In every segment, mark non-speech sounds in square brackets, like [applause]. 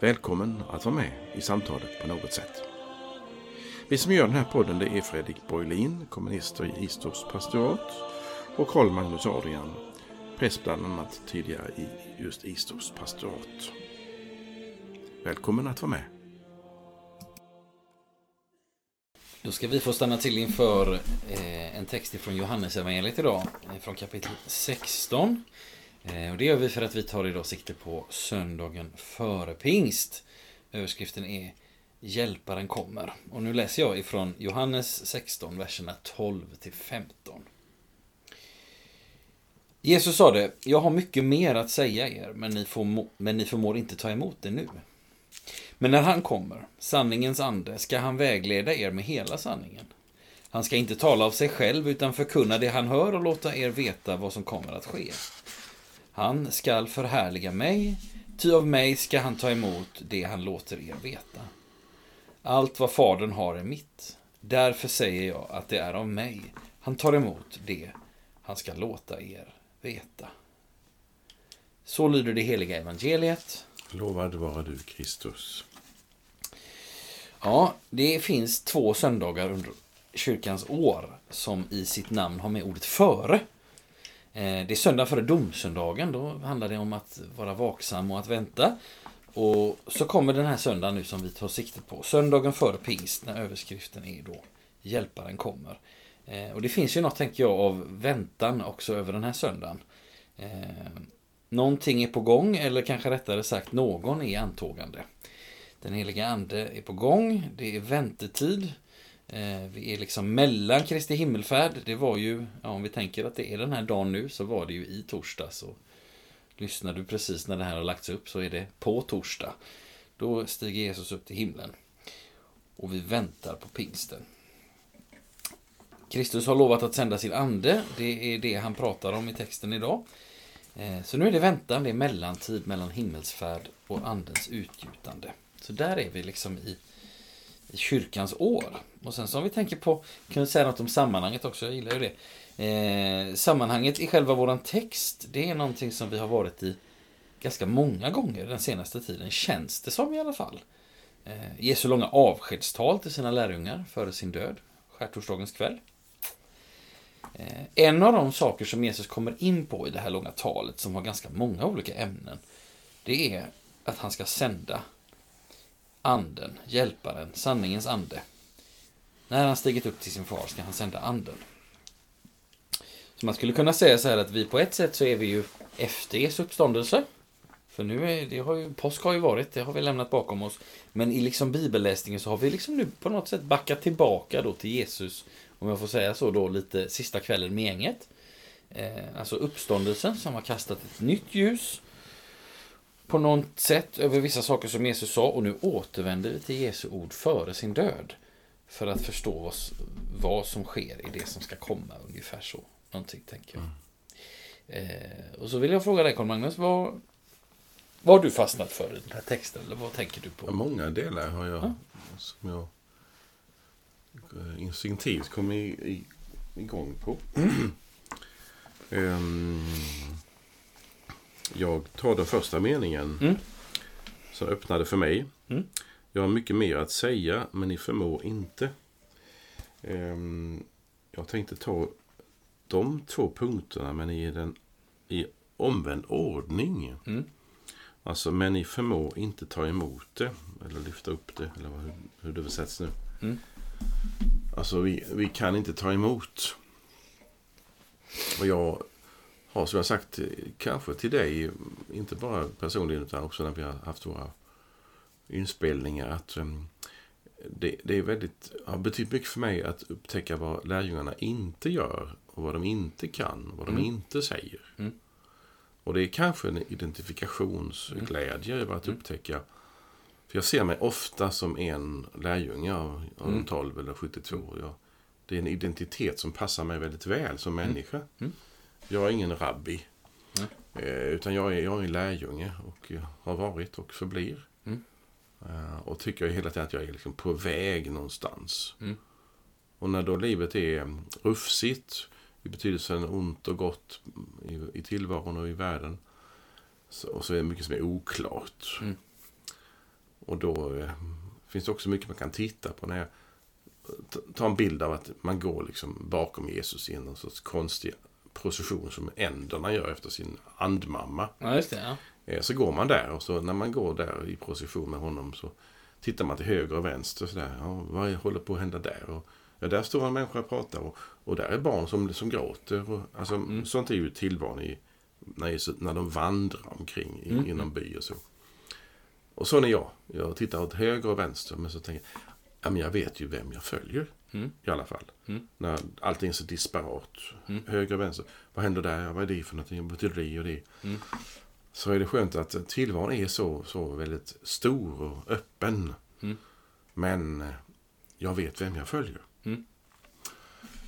Välkommen att vara med i samtalet på något sätt. Vi som gör den här podden det är Fredrik Borglin, kommunister i Istorps pastorat och Karl Magnus Adrian, präst bland annat tidigare i just Istorps pastorat. Välkommen att vara med. Då ska vi få stanna till inför eh, en text från Johannesevangeliet idag, eh, från kapitel 16. Eh, och det gör vi för att vi tar idag sikte på söndagen före pingst. Överskriften är Hjälparen kommer. Och nu läser jag ifrån Johannes 16, verserna 12 till 15. Jesus sade, jag har mycket mer att säga er, men ni, får, men ni förmår inte ta emot det nu. Men när han kommer, sanningens ande, ska han vägleda er med hela sanningen. Han ska inte tala av sig själv, utan förkunna det han hör och låta er veta vad som kommer att ske. Han skall förhärliga mig, ty av mig ska han ta emot det han låter er veta. Allt vad Fadern har är mitt. Därför säger jag att det är av mig han tar emot det han ska låta er veta. Så lyder det heliga evangeliet. Lovad vara du Kristus. Ja, det finns två söndagar under kyrkans år som i sitt namn har med ordet före. Eh, det är söndag före domsöndagen. Då handlar det om att vara vaksam och att vänta. Och så kommer den här söndagen nu som vi tar sikte på. Söndagen före pingst när överskriften är då Hjälparen kommer. Eh, och det finns ju något, tänker jag, av väntan också över den här söndagen. Eh, någonting är på gång, eller kanske rättare sagt någon är i antågande. Den heliga ande är på gång, det är väntetid. Eh, vi är liksom mellan Kristi himmelfärd. Det var ju, ja, om vi tänker att det är den här dagen nu, så var det ju i torsdags. Och lyssnar du precis när det här har lagts upp så är det på torsdag. Då stiger Jesus upp till himlen. Och vi väntar på pingsten. Kristus har lovat att sända sin ande. Det är det han pratar om i texten idag. Eh, så nu är det väntan, det är mellantid mellan himmelsfärd och andens utgjutande. Så där är vi liksom i kyrkans år. Och sen så om vi tänker på, kan vi säga något om sammanhanget också, jag gillar ju det. Eh, sammanhanget i själva våran text, det är någonting som vi har varit i ganska många gånger den senaste tiden, känns det som i alla fall. Eh, Jesu långa avskedstal till sina lärjungar före sin död, skärtorsdagens kväll. Eh, en av de saker som Jesus kommer in på i det här långa talet, som har ganska många olika ämnen, det är att han ska sända anden, hjälparen, sanningens ande. När han stigit upp till sin far ska han sända anden. Så man skulle kunna säga så här att vi på ett sätt så är vi ju efter Jesu uppståndelse. För nu är det har ju, påsk har ju varit, det har vi lämnat bakom oss. Men i liksom bibelläsningen så har vi liksom nu på något sätt backat tillbaka då till Jesus. Om jag får säga så då, lite sista kvällen med gänget. Eh, alltså uppståndelsen som har kastat ett nytt ljus på något sätt över vissa saker som Jesus sa och nu återvänder vi till Jesu ord före sin död. För att förstå vad, vad som sker i det som ska komma, ungefär så. Någonting, tänker jag. Mm. Eh, och så vill jag fråga dig, Carl-Magnus, vad, vad har du fastnat för i den här texten? Eller vad tänker du på? Många delar har jag, ja. som jag eh, instinktivt kom i, i, igång på. Um, [clears throat] jag tar den första meningen mm. som öppnade för mig. Mm. Jag har mycket mer att säga, men ni förmår inte. Um, jag tänkte ta de två punkterna, men i, den, i omvänd ordning. Mm. Alltså, men ni förmår inte ta emot det, eller lyfta upp det, eller hur, hur det översätts nu. Mm. Alltså, vi, vi kan inte ta emot. Och jag har, som jag sagt, kanske till dig, inte bara personligen, utan också när vi har haft våra inspelningar, att um, det, det är väldigt, har betytt mycket för mig att upptäcka vad lärjungarna inte gör och vad de inte kan, vad de mm. inte säger. Mm. Och det är kanske en identifikationsglädje över att mm. upptäcka För jag ser mig ofta som en lärjunge av, av de 12 eller 72. Jag, det är en identitet som passar mig väldigt väl som människa. Jag är ingen rabbi. Eh, utan jag är, jag är en lärjunge och har varit och förblir. Eh, och tycker hela tiden att jag är liksom på väg någonstans. Och när då livet är rufsigt i betydelsen ont och gott i, i tillvaron och i världen. Så, och så är det mycket som är oklart. Och då eh, finns det också mycket man kan titta på. när jag t- tar en bild av att man går liksom bakom Jesus i en sorts konstig procession som änderna gör efter sin andmamma. Ja, just det. Ja. Eh, Så går man där och så när man går där i procession med honom så tittar man till höger och vänster. Så där. Ja, vad håller på att hända där? Och, ja, där står en människa och pratar och, och där är barn som, som gråter. Och, alltså, Sånt är ju tillvaron i, när, när de vandrar omkring i, inom by och så. Och så är jag. Jag tittar åt höger och vänster men så tänker jag, ja, men jag vet ju vem jag följer. I alla fall. När allting är så disparat. Höger och vänster. Vad händer där? Vad är det för någonting? Vad betyder det och det? Så är det skönt att tillvaron är så, så väldigt stor och öppen. Men eh, jag vet vem jag följer.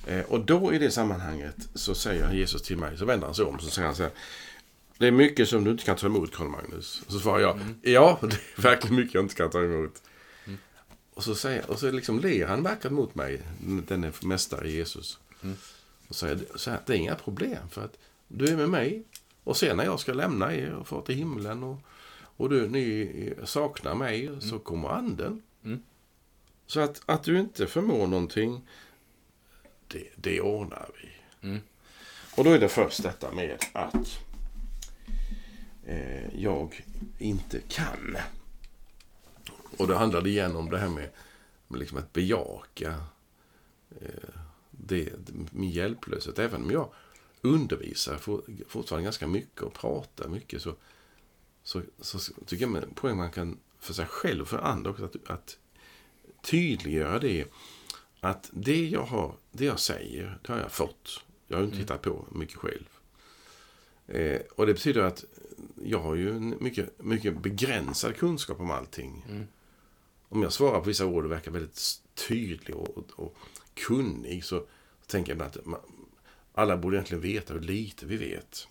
Eh, Och då i det sammanhanget så säger Jesus till mig, så vänder han sig om så säger han så här. Det är mycket som du inte kan ta emot Karl Magnus. Och så svarar jag, ja [laughs] det är verkligen mycket jag inte kan ta emot. Och så, säger, och så liksom ler han vackert mot mig, den är mästare Jesus. Och säger så här, det är inga problem för att du är med mig. Och sen när jag ska lämna er och få till himlen och, och du, ni saknar mig så kommer anden. Så att, att du inte förmår någonting, det, det ordnar vi. Och då är det först detta med att eh, jag inte kan. Och då handlar det igen om det här med, med liksom att bejaka eh, det, min hjälplöshet. Även om jag undervisar for, fortfarande ganska mycket och pratar mycket så, så, så tycker jag en poäng man kan för sig själv och för andra också att, att tydliggöra det att det jag, har, det jag säger, det har jag fått. Jag har inte hittat på mycket själv. Eh, och det betyder att jag har ju mycket, mycket begränsad kunskap om allting. Om jag svarar på vissa ord och verkar väldigt tydlig och, och, och kunnig så, tänker jag ibland att man, alla borde egentligen veta hur lite vi vet.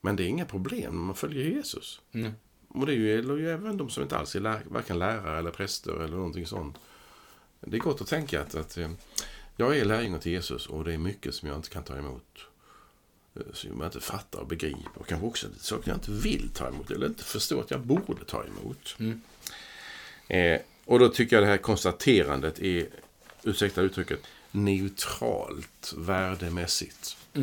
Men det är inga problem man följer Jesus. Mm. Och det gäller ju även de som inte alls är lär, varken lärare eller präster eller någonting sånt. Det är gott att tänka att, att eh, jag är lärjunge till Jesus och det är mycket som jag inte kan ta emot. Eh, Som jag inte fattar och begriper. Och kanske också saker jag inte vill ta emot eller inte förstår att jag borde ta emot. Eh, och då tycker jag det här konstaterandet är, ursäkta uttrycket, neutralt värdemässigt. Eh,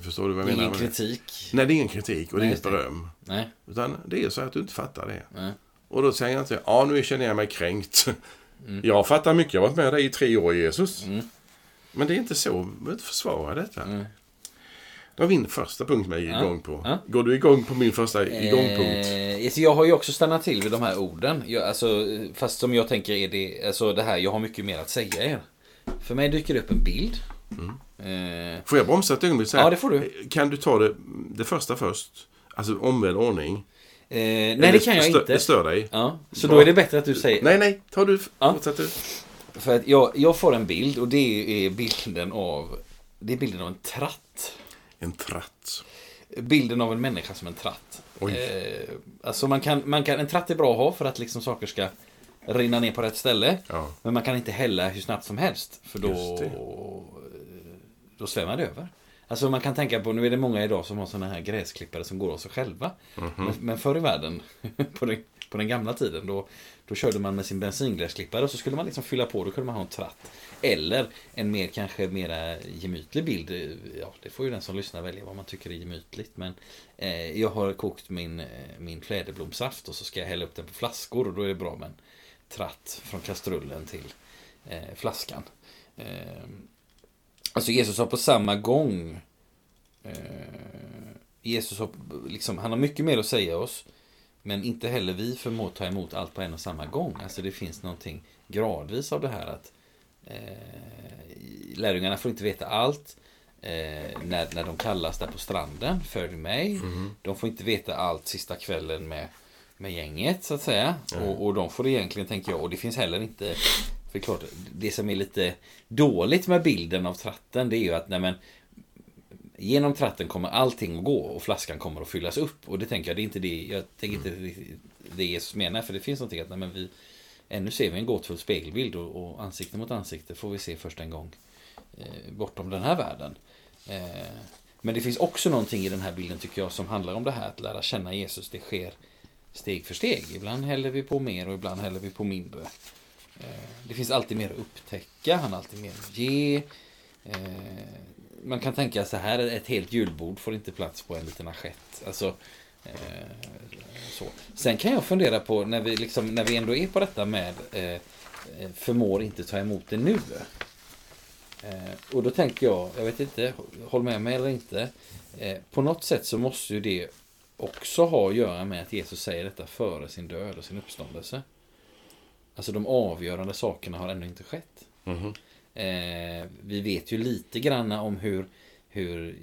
Förstår du vad jag Ingen menar? det? kritik. Nej, det är ingen kritik och det är Nej, inget beröm. Nej. Utan det är så att du inte fattar det. Nej. Och då säger jag inte, ja nu känner jag mig kränkt. Mm. Jag fattar mycket, jag har varit med dig i tre år Jesus. Men det är inte så, inte försvara detta. Det var min första punkt med Ja. igång på. Ja. Går du igång på min första igångpunkt? Eh, så jag har ju också stannat till vid de här orden. Jag, alltså, fast som jag tänker är det, alltså det här, jag har mycket mer att säga er. För mig dyker det upp en bild. Eh, Får jag bromsa ett ögonblick? Ja, det får du. Kan du ta det, det första först? Alltså omvänd ordning. eh, nej, Eller det kan jag inte. Det stör dig? Ja, så då är det bättre att du säger... Nej, nej, ta du. Ja. Fortsätt du. För att jag, jag får en bild och det är bilden av... Det är bilden av en tratt. En tratt. Bilden av en människa som en tratt. Oj. Eh, alltså man kan, man kan, en tratt är bra att ha för att liksom saker ska rinna ner på rätt ställe. Ja. Men man kan inte hälla hur snabbt som helst. För då, det. då svämmar det över. Alltså man kan tänka på, nu är det många idag som har såna här gräsklippare som går av sig själva. Mhm. men, men förr i världen, [laughs] på den, på den gamla tiden, då, då körde man med sin bensingräsklippare och så skulle man liksom fylla på, då kunde man ha en tratt. Eller en mer kanske mera gemytlig bild. Ja, det får ju den som lyssnar välja vad man tycker är gemytligt. Men eh, jag har kokt min, eh, min fläderblomsaft och så ska jag hälla upp den på flaskor och då är det bra med en tratt från kastrullen till eh, flaskan. Eh, alltså Jesus har på samma gång eh, Jesus har, liksom, han har mycket mer att säga oss. Men inte heller vi förmår ta emot allt på en och samma gång. Alltså det finns någonting gradvis av det här att eh, lärjungarna får inte veta allt. Eh, när, när de kallas där på stranden, följ mig. De får inte veta allt sista kvällen med, med gänget så att säga. Och, och de får egentligen, tänker jag, och det finns heller inte för klart, det som är lite dåligt med bilden av tratten det är ju att nej men, genom tratten kommer allting att gå och flaskan kommer att fyllas upp. Och det tänker jag, det är inte det, jag tänker inte det Jesus menar. För det finns någonting att nej men vi, ännu ser vi en gåtfull spegelbild och, och ansikte mot ansikte får vi se först en gång eh, bortom den här världen. Eh, men det finns också någonting i den här bilden tycker jag som handlar om det här att lära känna Jesus. Det sker steg för steg. Ibland häller vi på mer och ibland häller vi på mindre. Eh, det finns alltid mer att upptäcka, han har alltid mer att ge. Eh, man kan tänka så här, ett helt julbord får inte plats på en liten assiett. Alltså, så. Sen kan jag fundera på, när vi, liksom, när vi ändå är på detta med förmår inte ta emot det nu. Och då tänker jag, jag vet inte, håll med mig eller inte. På något sätt så måste ju det också ha att göra med att Jesus säger detta före sin död och sin uppståndelse. Alltså de avgörande sakerna har ännu inte skett. Mm. Eh, vi vet ju lite grann om hur, hur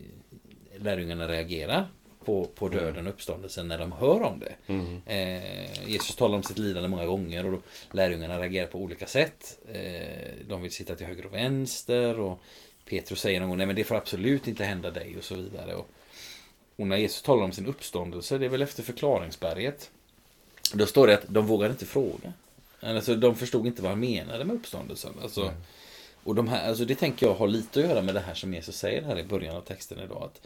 lärjungarna reagerar på, på döden och uppståndelsen när de hör om det. Mm. Eh, Jesus talar om sitt lidande många gånger och då, lärjungarna reagerar på olika sätt. Eh, de vill sitta till höger och vänster och Petrus säger någon gång nej men det får absolut inte hända dig och så vidare. Och, och när Jesus talar om sin uppståndelse, det är väl efter förklaringsberget. Då står det att de vågade inte fråga. Alltså, de förstod inte vad han menade med uppståndelsen. Alltså, mm. Och de här, alltså, det tänker jag har lite att göra med det här som Jesus säger här i början av texten idag. Att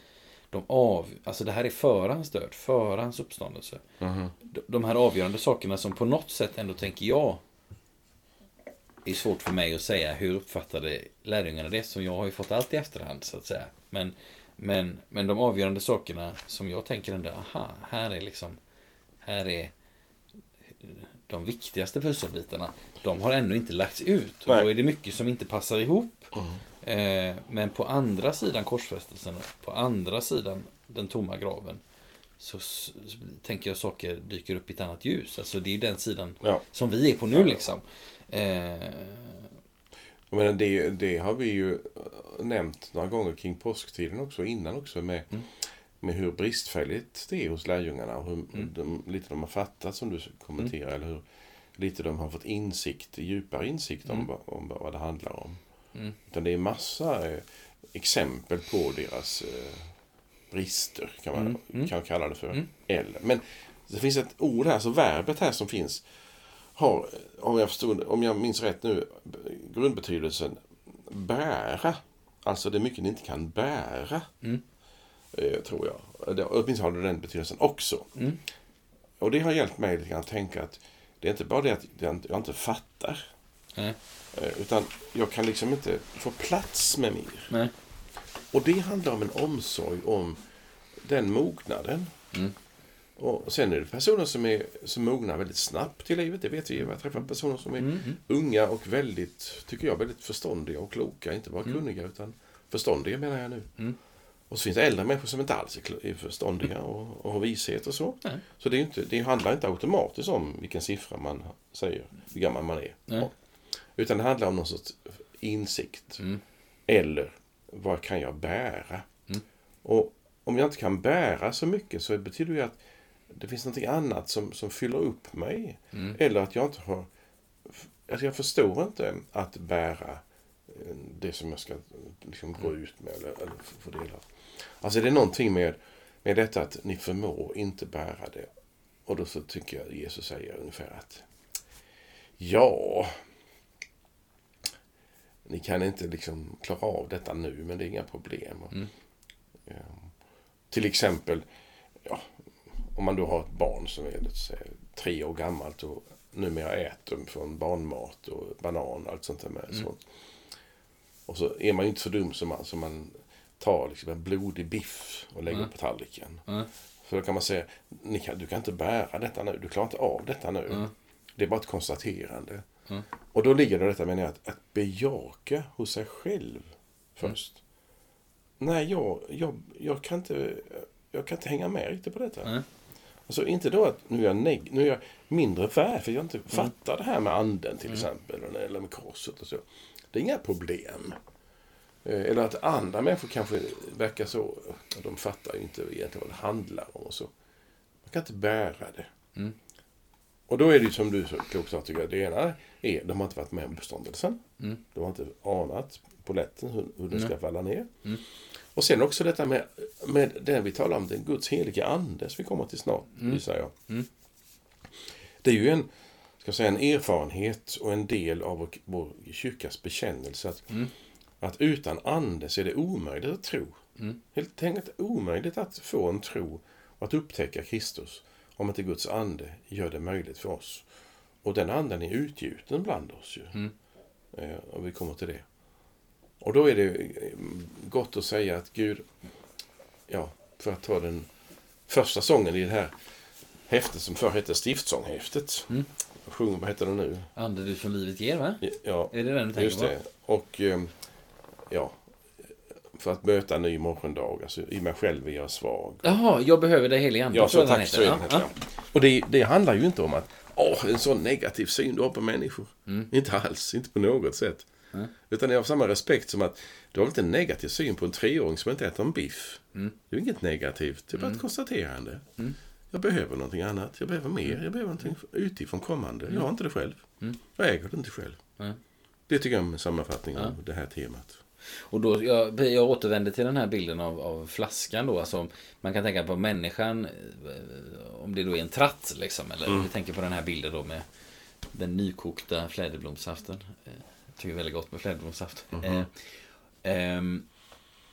de av, alltså det här är för hans död, för hans uppståndelse. Mm. De, de här avgörande sakerna som på något sätt ändå tänker jag är svårt för mig att säga hur uppfattade lärjungarna det som jag har ju fått allt i efterhand så att säga. Men, men, men de avgörande sakerna som jag tänker ändå, aha, här är liksom, här är de viktigaste pusselbitarna, de har ännu inte lagts ut. Nej. då är det mycket som inte passar ihop. Mm. Eh, men på andra sidan korsfästelsen, på andra sidan den tomma graven, så, så tänker jag saker dyker upp i ett annat ljus. Alltså det är den sidan ja. som vi är på nu liksom. Eh, men det, det har vi ju nämnt några gånger kring påsktiden också, innan också med mm med hur bristfälligt det är hos lärjungarna och hur mm. de, lite de har fattat som du kommenterar. Mm. Eller hur lite de har fått insikt, djupare insikt om, mm. om vad det handlar om. Mm. Utan det är massa eh, exempel på deras eh, brister, kan man, mm. mm. kan kalla det för. Mm. Eller. Men det finns ett ord här, så verbet här som finns har, om jag, förstod, om jag minns rätt nu, grundbetydelsen bära. Alltså det är mycket ni inte kan bära. Mm. Eh, tror jag. Det, åtminstone har det den betydelsen också. Mm. Och det har hjälpt mig lite grann att tänka att det är inte bara det att jag inte fattar. Eh, utan jag kan liksom inte få plats med mer. Nej. Och det handlar om en omsorg om den mognaden. Mm. Och sen är det personer som, är, som mognar väldigt snabbt i livet. Det vet vi ju. Jag träffar personer som är mm. unga och väldigt, tycker jag, väldigt förståndiga och kloka. Inte bara mm. kunniga utan förståndiga menar jag nu. Mm. Och så finns det äldre människor som inte alls är förståndiga och, och har vishet och så. Nej. Så det, är inte, det handlar inte automatiskt om vilken siffra man säger, hur gammal man är. Nej. Utan det handlar om någon sorts insikt. Mm. Eller vad kan jag bära? Mm. Och om jag inte kan bära så mycket så betyder det att det finns något annat som, som fyller upp mig. Mm. Eller att jag inte har... Alltså jag förstår inte att bära eh, det som jag ska liksom gå ut med eller, eller få del av. Alltså det är någonting med, med detta att ni förmår inte bära det. Och då så tycker jag Jesus säger ungefär att ja, ni kan inte liksom klara av detta nu, men det är inga problem. Mm. Ja. Till exempel, ja, om man då har ett barn som är säga, tre år gammalt och numera äter från barnmat och banan och allt sånt där med. Mm. Så. Och så är man ju inte så dum som man, som man tar liksom en blodig biff och lägger mm. på tallriken. Mm. För då kan man säga, kan, du kan inte bära detta nu, du klarar inte av detta nu. Mm. Det är bara ett konstaterande. Och då ligger det detta jag, att, att bejaka hos sig själv först. Nej, jag, jag, jag, kan inte, jag kan inte hänga med riktigt på detta. Mm. Alltså inte då att nu är jag, neg nu är jag mindre värd för jag inte fattar det här med anden till exempel. Eller med korset och så. Det är inga problem. Eh, eller att andra människor kanske verkar så. De fattar ju inte egentligen vad det handlar om och så. Man kan inte bära det. Mm. Och då är det ju som du så klokt sa, tycker jag. Det ena är, de har inte varit med om uppståndelsen. Mm. De har inte anat på lätten hur, hur den ska falla ner. Mm. Och sen också detta med, med det vi talar om, den Guds heliga ande, som vi kommer till snart, Mm. gissar jag. Mm. Det är ju en, ska säga, en erfarenhet och en del av vår, vår kyrkas bekännelse att, Mm. Att utan ande så är det omöjligt att tro. Mm. Helt enkelt omöjligt att få en tro och att upptäcka Kristus om inte Guds ande gör det möjligt för oss. Och den anden är utgjuten bland oss ju. Mm. Eh, och vi kommer till det. Och då är det eh, gott att säga att Gud, ja, för att ta den första sången i det här häftet som förr hette Stiftsånghäftet. Mm. Sjunger, vad heter det nu? Ande du som livet ger, va? Ja, Är det den du tänker just på? det. Och eh, ja, för att möta en ny morgondag. Alltså, I mig själv är jag svag. Jaha, jag behöver dig helig ande. Ja, så tack. Så ja, ja. Och det, det handlar ju inte om att åh, en sån negativ syn du har på människor. Mm. Inte alls, inte på något sätt. Nej. Utan det är av samma respekt som att du har inte en negativ syn på en treåring som inte äter en biff. Mm. Det är inget negativt, det är bara ett konstaterande. Mm. Jag behöver någonting annat, jag behöver mer, jag behöver någonting utifrån kommande. Jag har inte det själv. Mm. Jag äger det inte själv. Det tycker jag är en sammanfattning av det här temat. Och då, jag, jag återvänder till den här bilden av, av flaskan då. Alltså, man kan tänka på människan, eh, om det då är en tratt liksom. Eller Mm. vi tänker på den här bilden då med den nykokta fläderblomssaften. Eh, Jag tycker väldigt gott med fläderblomssaft. Mhm. Eh, ehm,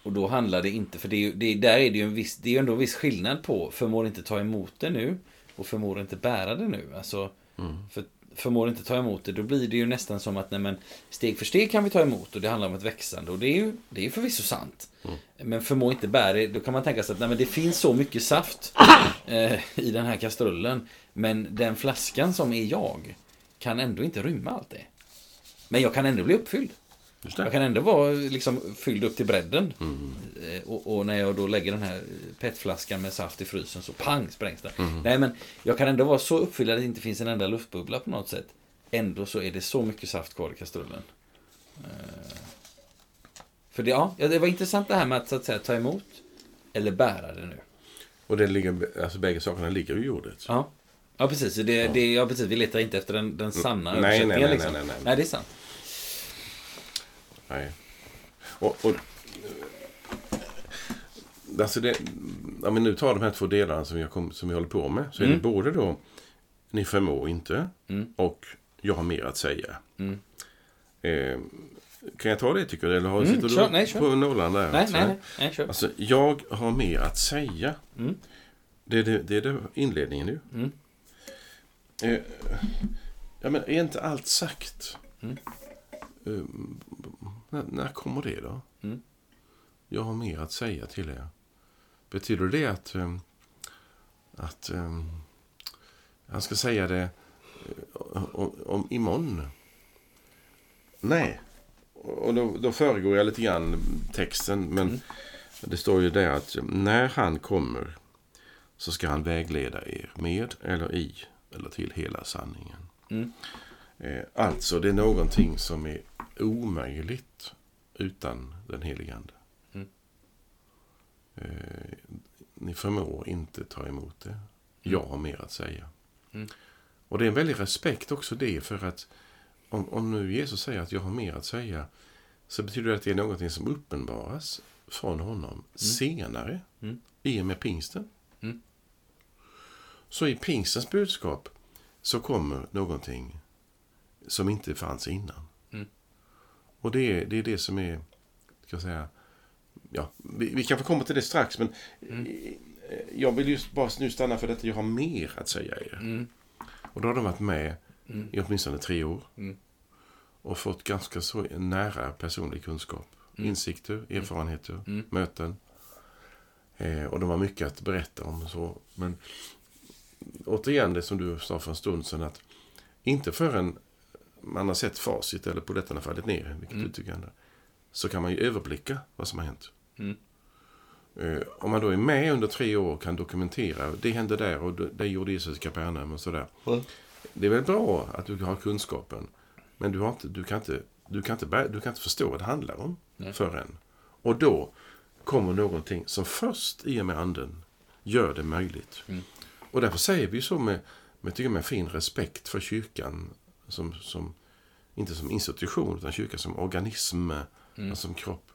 och då handlar det inte, för det är, det, där är det ju en viss, det är ju ändå en viss skillnad på förmår inte ta emot det nu och förmår inte bära det nu. Alltså, Mm. för förmår inte ta emot det, då blir det ju nästan som att nej, men, steg för steg kan vi ta emot och det handlar om ett växande. Och det är ju det är förvisso sant. Men förmår inte bära det, då kan man tänka sig att nej, men det finns så mycket saft [clears throat] eh, i den här kastrullen. Men den flaskan som är jag kan ändå inte rymma allt det. Men jag kan ändå bli uppfylld. Jag kan ändå vara liksom fylld upp till bredden. Mm. Eh, Och, och när jag då lägger den här petflaskan med saft i frysen så pang sprängs den. Mm. Nej men jag kan ändå vara så uppfylld att det inte finns en enda luftbubbla på något sätt. Ändå så är det så mycket saft kvar i kastrullen. Eh, För det, ja, ja, det var intressant det här med att, så att säga, ta emot eller bära det nu. Och det ligger, alltså bägge sakerna ligger i ordet. Ja, ja precis. Det, det, ja, precis. Vi letar inte efter den, den sanna Nej, nej, översättningen. nej, liksom. nej, nej, nej. nej, det är sant. Nej. Och, och, alltså det, om vi nu tar de här två delarna som har kom, som vi håller på med. Så är Mm. det både då Ni förmår inte Mm. och Jag har mer att säga. Mm. Eh, kan jag ta det tycker du? Eller har, Mm, sitter kör. du Nej, kör. på nålan där? Nej, nej, nej, nej, kör. Alltså, jag har mer att säga. Mm. Det är, det, det är det inledningen nu. Mm. Eh, ja, men är inte allt sagt? Mm. Eh, när, när kommer det då? Mm. Jag har mer att säga till er. Betyder det att, eh, att eh, han ska säga det om, om imorgon? Nej. Och då, då föregår jag lite grann texten. Men Mm. det står ju där att när han kommer så ska han vägleda er med eller i eller till hela sanningen. Mm. Alltså, det är någonting som är omöjligt utan den helige Ande. Mm. Eh, ni förmår inte ta emot det. Jag har mer att säga. Mm. Och det är en väldig respekt också det för att om, om nu Jesus säger att jag har mer att säga så betyder det att det är någonting som uppenbaras från honom senare Mm. i och med pingsten. Mm. Så i pingstens budskap så kommer någonting som inte fanns innan. Och det är, det är det som är, ska jag säga, ja, vi, vi kan få komma till det strax men Mm. eh, jag vill just bara nu stanna för detta, jag har mer att säga er. Mm. Och då har de varit med Mm. i åtminstone tre år. Mm. Och fått ganska så nära personlig kunskap. Mm. Insikter, erfarenheter, Mm. möten. Eh, och de har mycket att berätta om. Så. Men återigen det som du sa för en stund sedan. att Inte förrän man har sett facit eller polletterna fallit ner, vilket Mm. tycker ändå, så kan man ju överblicka vad som har hänt. Mm. Eh, om man då är med under tre år och kan dokumentera, det hände där och det gjorde Jesus i Kapernaum och sådär. Mm. Det är väl bra att du har kunskapen. Men du, har inte, du, kan, inte, du, kan, inte, du kan inte förstå vad det handlar om Nej. förrän. Och då kommer någonting som först i och med anden gör det möjligt. Mm. Och därför säger vi så med, jag tycker med fin respekt för kyrkan som, som inte som institution utan kyrkan som organism, mm. alltså som kropp.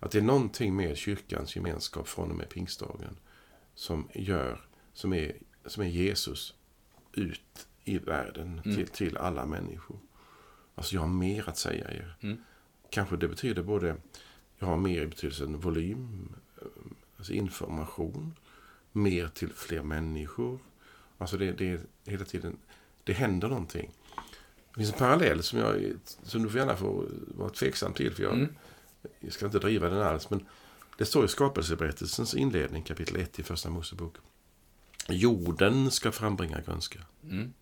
Att det är någonting med kyrkans gemenskap från och med pingstdagen som gör, som är, som är Jesus ut i världen mm. till, till alla människor. Alltså jag har mer att säga er. Mm. Kanske det betyder både, jag har mer i betydelsen volym, alltså information, mer till fler människor. Alltså det, det hela tiden, det händer någonting. Det finns en parallell som, jag, som du får gärna få vara tveksam till. För jag, mm. jag ska inte driva den alls. Men det står i skapelseberättelsens inledning, kapitel 1 i Första Mosebok. Jorden ska frambringa grönska. Mm.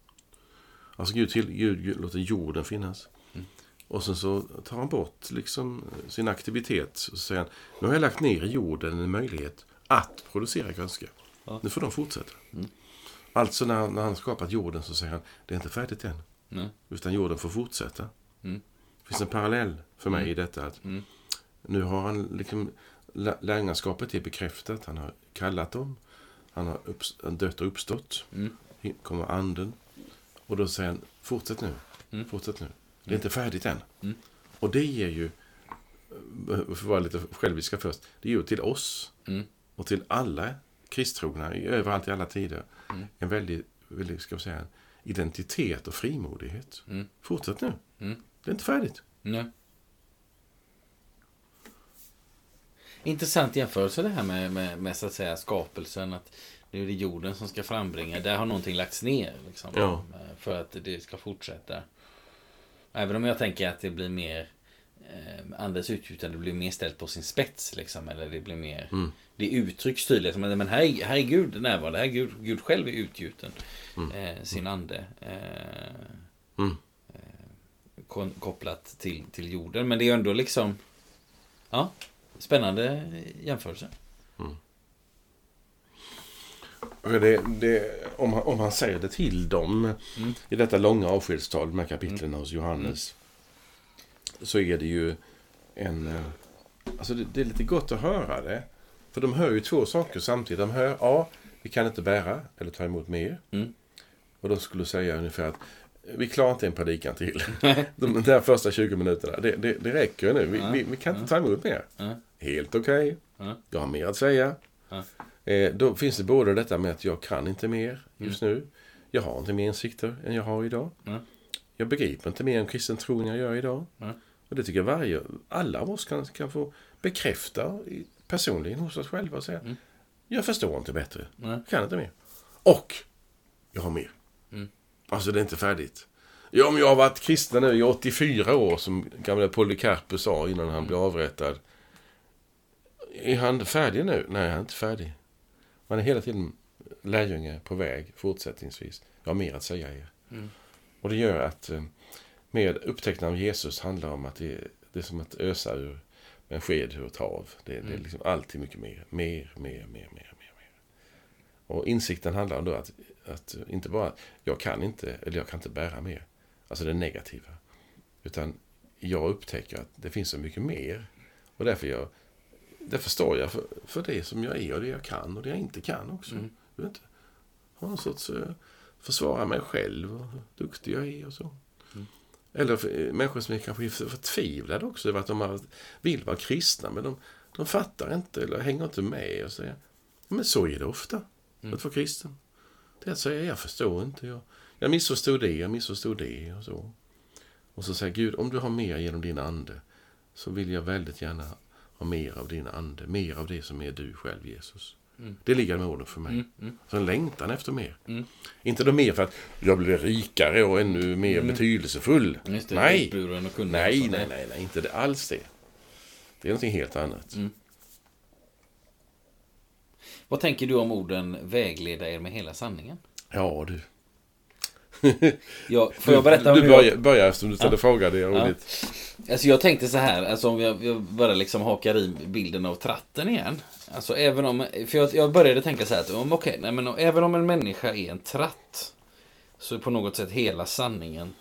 Alltså Gud, till, Gud, Gud låter jorden finnas. Mm. Och sen så tar han bort liksom sin aktivitet. Och så säger han, nu har jag lagt ner i jorden en möjlighet att producera grönska. Ja. Nu får de fortsätta. Mm. Alltså när, när han skapat jorden så säger han, det är inte färdigt än. Nej. Utan jorden får fortsätta. Mm. Det finns en parallell för mig mm. i detta. att mm. Nu har han liksom, lärjungaskapet är bekräftat. Han har kallat dem. Han har upps, dött och uppstått. Mm. kommer anden. Och då säger han, fortsätt nu. Mm. Fortsätt nu. Det är inte färdigt än. Mm. Och det ger ju, för att vara lite själviska först, det ger ju till oss mm. och till alla kristtrogna överallt i alla tider mm. en väldigt, väldigt, ska vi säga, identitet och frimodighet. Mm. Fortsätt nu. Mm. Det är inte färdigt. Nej. Intressant jämförelse det här med, med, med, så att säga skapelsen. Att nu är det jorden som ska frambringa. Där har någonting lagts ner. Liksom, ja. För att det ska fortsätta. Även om jag tänker att det blir mer eh, Andens utgjutande blir mer ställt på sin spets. Liksom, eller det blir mer mm. Det uttrycks tydligt. Men här, här är Gud närvarande. Här är Gud, Gud själv är utgjuten. Mm. Eh, sin ande. Eh, mm. eh, kopplat till, till jorden. Men det är ändå liksom Ja Spännande jämförelse. Mm. Det, det, om, han, om han säger det till dem mm. i detta långa avskedstal, de här kapitlen mm. hos Johannes, mm. så är det ju en... Eh, alltså det, det, är lite gott att höra det. För de hör ju två saker samtidigt. De hör, ja, vi kan inte bära eller ta emot mer. Mm. Och de skulle säga ungefär att vi klarar inte en predikan till. [laughs] de där första 20 minuterna, det, det, det räcker nu. Vi, vi, vi, kan inte ta emot mer. Helt okej. Okay. Jag har mer att säga. Eh, då finns det både detta med att jag kan inte mer just mm. nu. Jag har inte mer insikter än jag har idag. Mm. Jag begriper inte mer om kristen tro än jag gör idag. Mm. Och det tycker jag varje, alla av oss kan, kan få bekräfta personligen hos oss själva och säga mm. Jag förstår inte bättre. Jag kan inte mer. Och jag har mer. Mm. Alltså det är inte färdigt. Ja, men jag har varit kristen nu i 84 år som gamla Polycarpus sa innan han blev avrättad. Är han färdig nu? Nej, han är inte färdig. Man är hela tiden lärjunge på väg fortsättningsvis. Jag har mer att säga er. Mm. Och det gör att eh, med upptäckten av Jesus handlar om att det, det är som att ösa ur en sked ett hav. Det, mm. det är mm. liksom alltid mycket mer. Mer, mer, mer, mer, mer. Och insikten handlar om då att, att inte bara jag kan inte, eller jag kan inte bära mer. Alltså det negativa. Utan jag upptäcker att det finns så mycket mer. Och därför jag Därför står jag för, för det som jag är och det jag kan och det jag inte kan också. Mm. Jag vill inte ha någon sorts försvara mig själv och hur duktig jag är och så. Eller uh, människor som är kanske förtvivlade också över att de vill vara kristna men de, de fattar inte eller hänger inte med och säger men så är det ofta mm. att vara kristen. Det är att säga jag förstår inte. Jag, jag missförstod det, jag missförstod det och så. Och så säger Gud, om du har mer genom din ande så vill jag väldigt gärna ha mer av din ande, mer av det som är du själv, Jesus. Mm. Det ligger med orden för mig. Mm. Mm. Så en längtan efter mer. Mm. Inte då mer för att jag blir rikare och ännu mer mm. betydelsefull. Det, nej. nej, nej, nej, nej, inte det, alls det. Det är någonting helt annat. Mm. Vad tänker du om orden vägleda er med hela sanningen? Ja, du. [laughs] ja, får jag berätta om du börjar, jag... börjar eftersom du ställde ja. frågan. Det är roligt. Ja. Alltså jag tänkte så här, alltså om jag, jag bara liksom hakar i bilden av tratten igen. Alltså även om, för jag, jag började tänka så här att, okej, okay, nej men även om en människa är en tratt. Så är på något sätt hela sanningen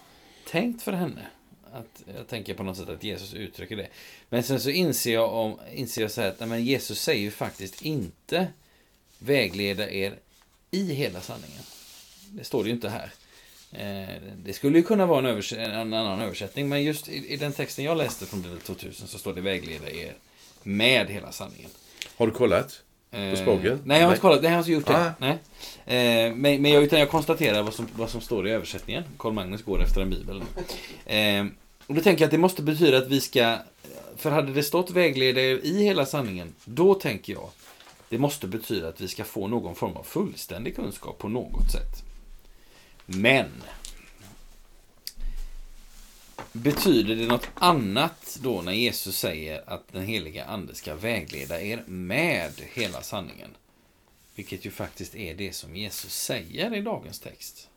tänkt för henne. Att, jag tänker på något sätt att Jesus uttrycker det. Men sen så inser jag, om, inser jag så här att nej, men Jesus säger ju faktiskt inte vägleda er i hela sanningen. det står det ju inte här. Eh, det skulle ju kunna vara en, en annan översättning, men just i, i den texten jag läste från Bibel 2000 så står det vägleda er med hela sanningen. Har du kollat? Eh, språket? Nej, jag har inte kollat. Jag har inte gjort det. Ah. Nej. Eh, men, men jag, utan jag konstaterar vad som, vad som står i översättningen. Karl Magnus går efter en bibel. Eh, och då tänker jag att det måste betyda att vi ska... För hade det stått vägleda er i hela sanningen, då tänker jag det måste betyda att vi ska få någon form av fullständig kunskap på något sätt. Men Betyder det något annat då när Jesus säger att den heliga ande ska vägleda er med hela sanningen? Vilket ju faktiskt är det som Jesus säger i dagens text.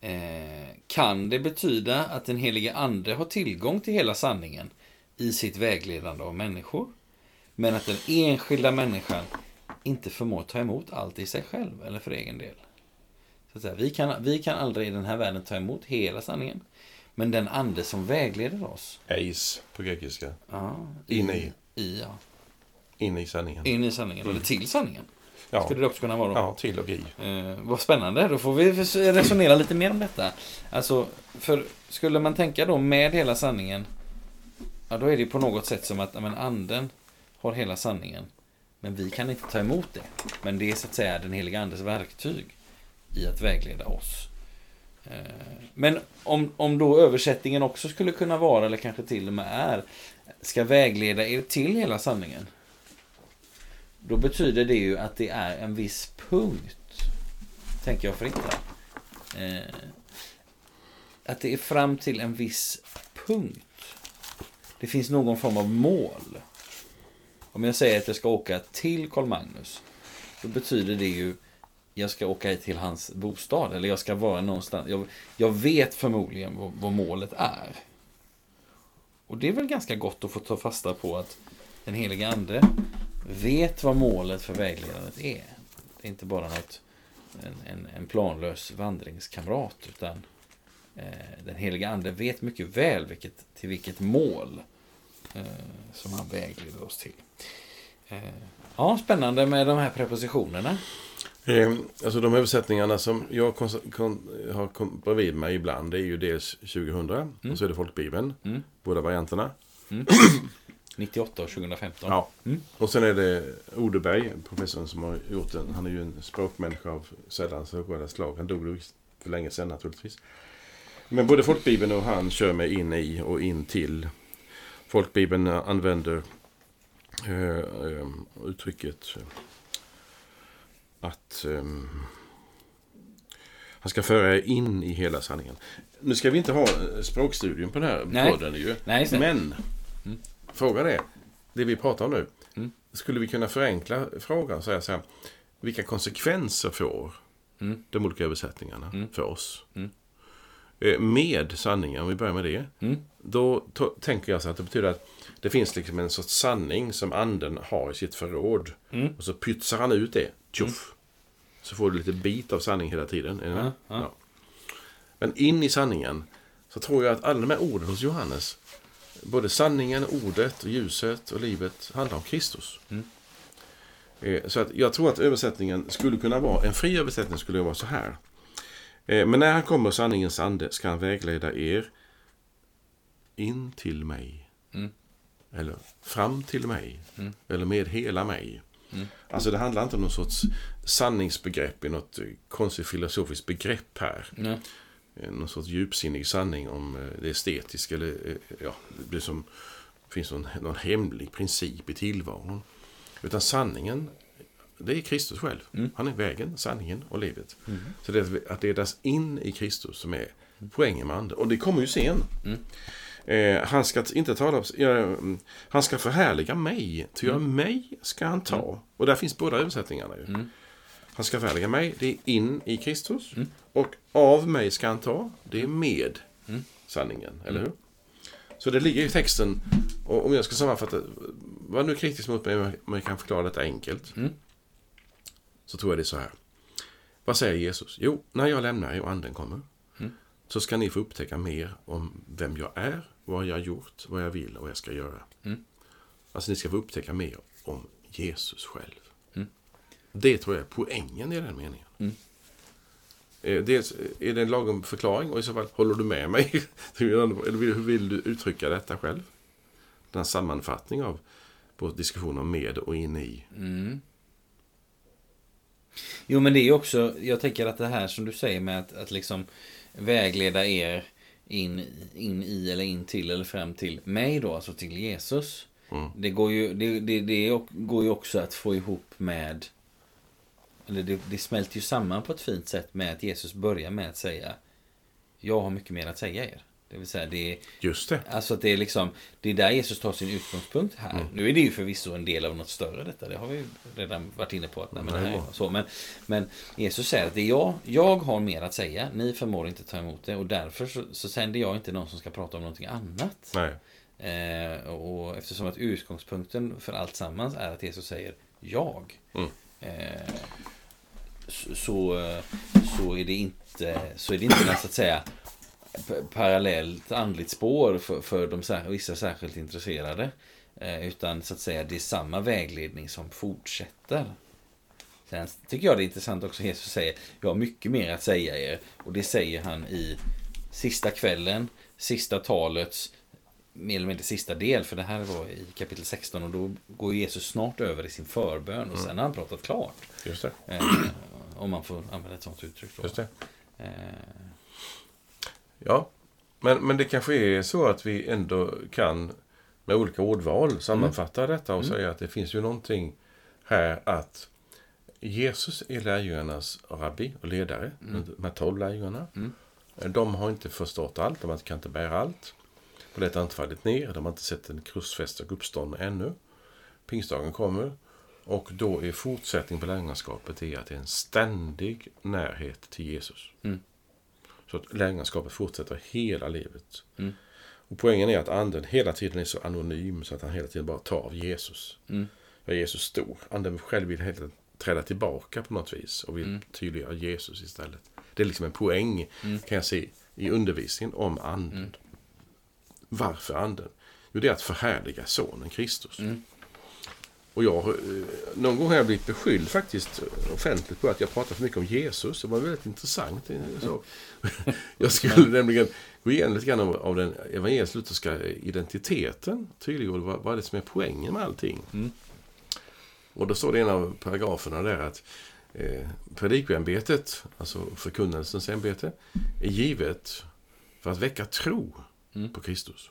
Eh, kan det betyda att den heliga ande har tillgång till hela sanningen i sitt vägledande av människor? Men att den enskilda människan inte förmår ta emot allt i sig själv eller för egen del. Så att säga, vi, kan, vi kan aldrig i den här världen ta emot hela sanningen. Men den ande som vägleder oss. Eis på grekiska. Ja, In i. i ja, In i sanningen. in i sanningen, eller till sanningen. Ja, Skulle det också kunna vara. Då. ja till och i. Eh, vad spännande, då får vi resonera lite mer om detta. Alltså, för skulle man tänka då med hela sanningen, ja då är det på något sätt som att men anden har hela sanningen, men vi kan inte ta emot det. Men det är så att säga den heliga andes verktyg i att vägleda oss. Eh, men om, om då översättningen också skulle kunna vara, eller kanske till och med är, ska vägleda er till hela sanningen. Då betyder det ju att det är en viss punkt, tänker jag fritt här. Eh, att det är fram till en viss punkt. Det finns någon form av mål. Om jag säger att jag ska åka till Karl Magnus, då betyder det ju jag ska åka till hans bostad eller jag ska vara någonstans. Jag, jag vet förmodligen vad, vad målet är. Och det är väl ganska gott att få ta fasta på att den helige ande vet vad målet för vägledandet är. Det är inte bara något, en, en, en planlös vandringskamrat utan eh, den helige ande vet mycket väl vilket, till vilket mål eh, som han vägleder oss till. Eh, ja, spännande med de här prepositionerna. Eh, alltså de översättningarna som jag har kom, bredvid mig ibland det är ju dels 2000 och så är det Folkbibeln. Mm. Båda varianterna. 98 och 2015. Ja. Mm. Och sen är det Odeberg, professorn som har gjort den. Han är ju en språkmänniska av sällan så slag. Han dog för länge sedan naturligtvis. Men både Folkbibeln och han kör med in i och in till. Folkbibeln använder eh, eh, uttrycket att eh, han ska föra er in i hela sanningen. Nu ska vi inte ha eh, språkstudium på den här Nej. podden ju. Nej. Men frågan är, det vi pratar om nu. Mm. Skulle vi kunna förenkla frågan och säga så här. Vilka konsekvenser får Mm. de olika översättningarna Mm. för oss? Mm. Eh, Med sanningen, om vi börjar med det. Mm. Då tänker jag så att det betyder att det finns liksom en sorts sanning som anden har i sitt förråd. Mm. Och så pytsar han ut det. Tjoff! Så får du lite bit av sanning hela tiden. Är ni med? Ja, ja. Men in i sanningen så tror jag att alla de här orden hos Johannes, både sanningen, ordet, ljuset och livet, handlar om Kristus. Mm. Eh, Så att jag tror att översättningen skulle kunna vara, en fri översättning skulle vara så här. Eh, Men när han kommer sanningens ande ska han vägleda er in till mig. Mm. Eller fram till mig. Mm. Eller med hela mig. Mm. Alltså det handlar inte om någon sorts sanningsbegrepp i något eh, konstigt filosofiskt begrepp här. Nej. Eh, Någon sorts djupsinnig sanning om eh, det estetiska. Eller, ja, det som, finns någon, någon hemlig princip i tillvaron. Utan sanningen, det är Kristus själv. Mm. Han är vägen, sanningen och livet. Mm. Så det är att ledas in i Kristus som är poängen med anden. Och det kommer ju sen. Mm. Eh, han ska inte tala mm, Han ska förhärliga mig. Ty av mig ska han ta. Och där finns båda översättningarna ju. Mm. Han ska förhärliga mig, det är in i Kristus. Mm. Och av mig ska han ta, det är med Mm. sanningen. Eller hur? Så det ligger i texten. Och om jag ska sammanfatta, var nu kritisk mot mig om jag kan förklara detta enkelt. Mm. Så tror jag det är så här. Vad säger Jesus? Jo, när jag lämnar er och anden kommer. Mm. Så ska ni få upptäcka mer om vem jag är, vad jag har gjort, vad jag vill och vad jag ska göra. Mm. Alltså ni ska få upptäcka mer om Jesus själv. Mm. Det tror jag är poängen i den meningen. Mm. Eh, dels, är det en lagom förklaring och i så fall, håller du med mig? [laughs] Eller hur vill du uttrycka detta själv? Den här sammanfattning av vår diskussion om med och in i. Mm. Jo, men det är också, jag tänker att det här som du säger med att, att liksom vägleda er in, in i eller in till eller fram till mig då, alltså till Jesus. Mm. Det, går ju, det, det, det går ju också att få ihop med eller det, det smälter ju samman på ett fint sätt med att Jesus börjar med att säga Jag har mycket mer att säga er. Det vill säga det är, Just det. Alltså att det är liksom Det är där Jesus tar sin utgångspunkt här. Mm. Nu är det ju förvisso en del av något större detta. Det har vi redan varit inne på. Att, nej, men, det här är så. Men, men Jesus säger att det är jag, jag har mer att säga. Ni förmår inte ta emot det. Och därför så, så sänder jag inte någon som ska prata om någonting annat. Nej. Eh, och eftersom att utgångspunkten för allt sammans är att Jesus säger jag. Mm. Eh, så, så, så är det inte, så är det inte så att säga parallellt andligt spår för, för de sär, vissa särskilt intresserade. Eh, utan så att säga det är samma vägledning som fortsätter. Sen tycker jag det är intressant också Jesus säger Jag har mycket mer att säga er. Och det säger han i sista kvällen, sista talets mer eller mindre sista del. För det här var i kapitel 16 och då går Jesus snart över i sin förbön. Och sen har han pratat klart. Just det. Eh, om man får använda ett sånt uttryck. Då. Just det. Eh, Ja, men, men det kanske är så att vi ändå kan med olika ordval sammanfatta detta och säga att det finns ju någonting här att Jesus är lärjungarnas rabbi och ledare, de här tolv lärjungarna. De har inte förstått allt, de kan inte bära allt. Polletten har inte fallit ner, de har inte sett en krossfäst och uppstånd ännu. Pingstdagen kommer och då är fortsättning på lärjungaskapet är att det är en ständig närhet till Jesus. Mm. Så att lärjungaskapet fortsätter hela livet. Mm. Och poängen är att anden hela tiden är så anonym så att han hela tiden bara tar av Jesus. Mm. Ja, Jesus stor. Anden själv vill hela tiden träda tillbaka på något vis och vill Mm. tydliggöra Jesus istället. Det är liksom en poäng Mm. kan jag se i undervisningen om anden. Varför anden? Jo, det är att förhärliga sonen Kristus. Mm. Och jag, eh, någon gång har jag blivit beskylld faktiskt offentligt på att jag pratar för mycket om Jesus. Det var väldigt intressant. eh, Så. [laughs] Jag skulle nämligen gå igenom lite grann av den evangelisk-lutherska identiteten. Tydliggjorde vad, vad är det som är poängen med allting. Mm. Och då står det i en av paragraferna där att eh, predikoämbetet, alltså förkunnelsens ämbete, är givet för att väcka tro Mm. på Kristus.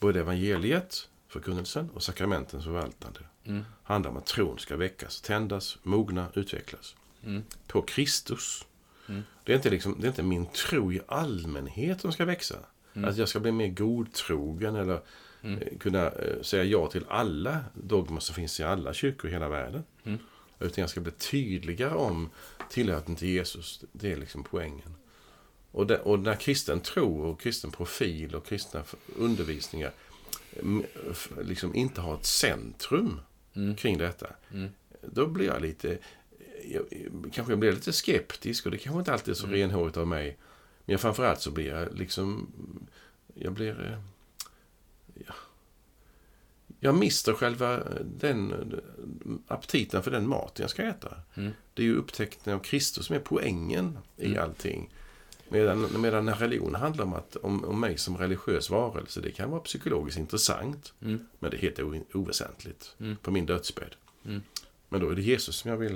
Både evangeliet, förkunnelsen och sakramentens förvaltande Mm. handlar om att tron ska väckas, tändas, mogna, utvecklas. Mm. På Kristus. Mm. Det, är inte liksom, det är inte min tro i allmänhet som ska växa. Mm. Att jag ska bli mer godtrogen eller Mm. eh, kunna eh, säga ja till alla dogmer som finns i alla kyrkor i hela världen. Mm. Utan jag ska bli tydligare om tillhörigheten till Jesus. Det är liksom poängen. Och, det, och när kristen tro och kristen profil och kristna undervisningar mm, liksom inte har ett centrum Mm. kring detta. Mm. Då blir jag lite, jag, kanske jag blir lite skeptisk och det kanske inte alltid är så Mm. renhårigt av mig. Men framförallt så blir jag liksom, jag blir, eh, ja, jag mister själva den aptiten för den maten jag ska äta. Mm. Det är ju upptäckten av Kristus som är poängen i Mm. allting. Medan, medan när religion handlar om, att, om, om mig som religiös varelse, det kan vara psykologiskt intressant. Mm. Men det är helt o- oväsentligt Mm. på min dödsbädd. Mm. Men då är det Jesus som jag vill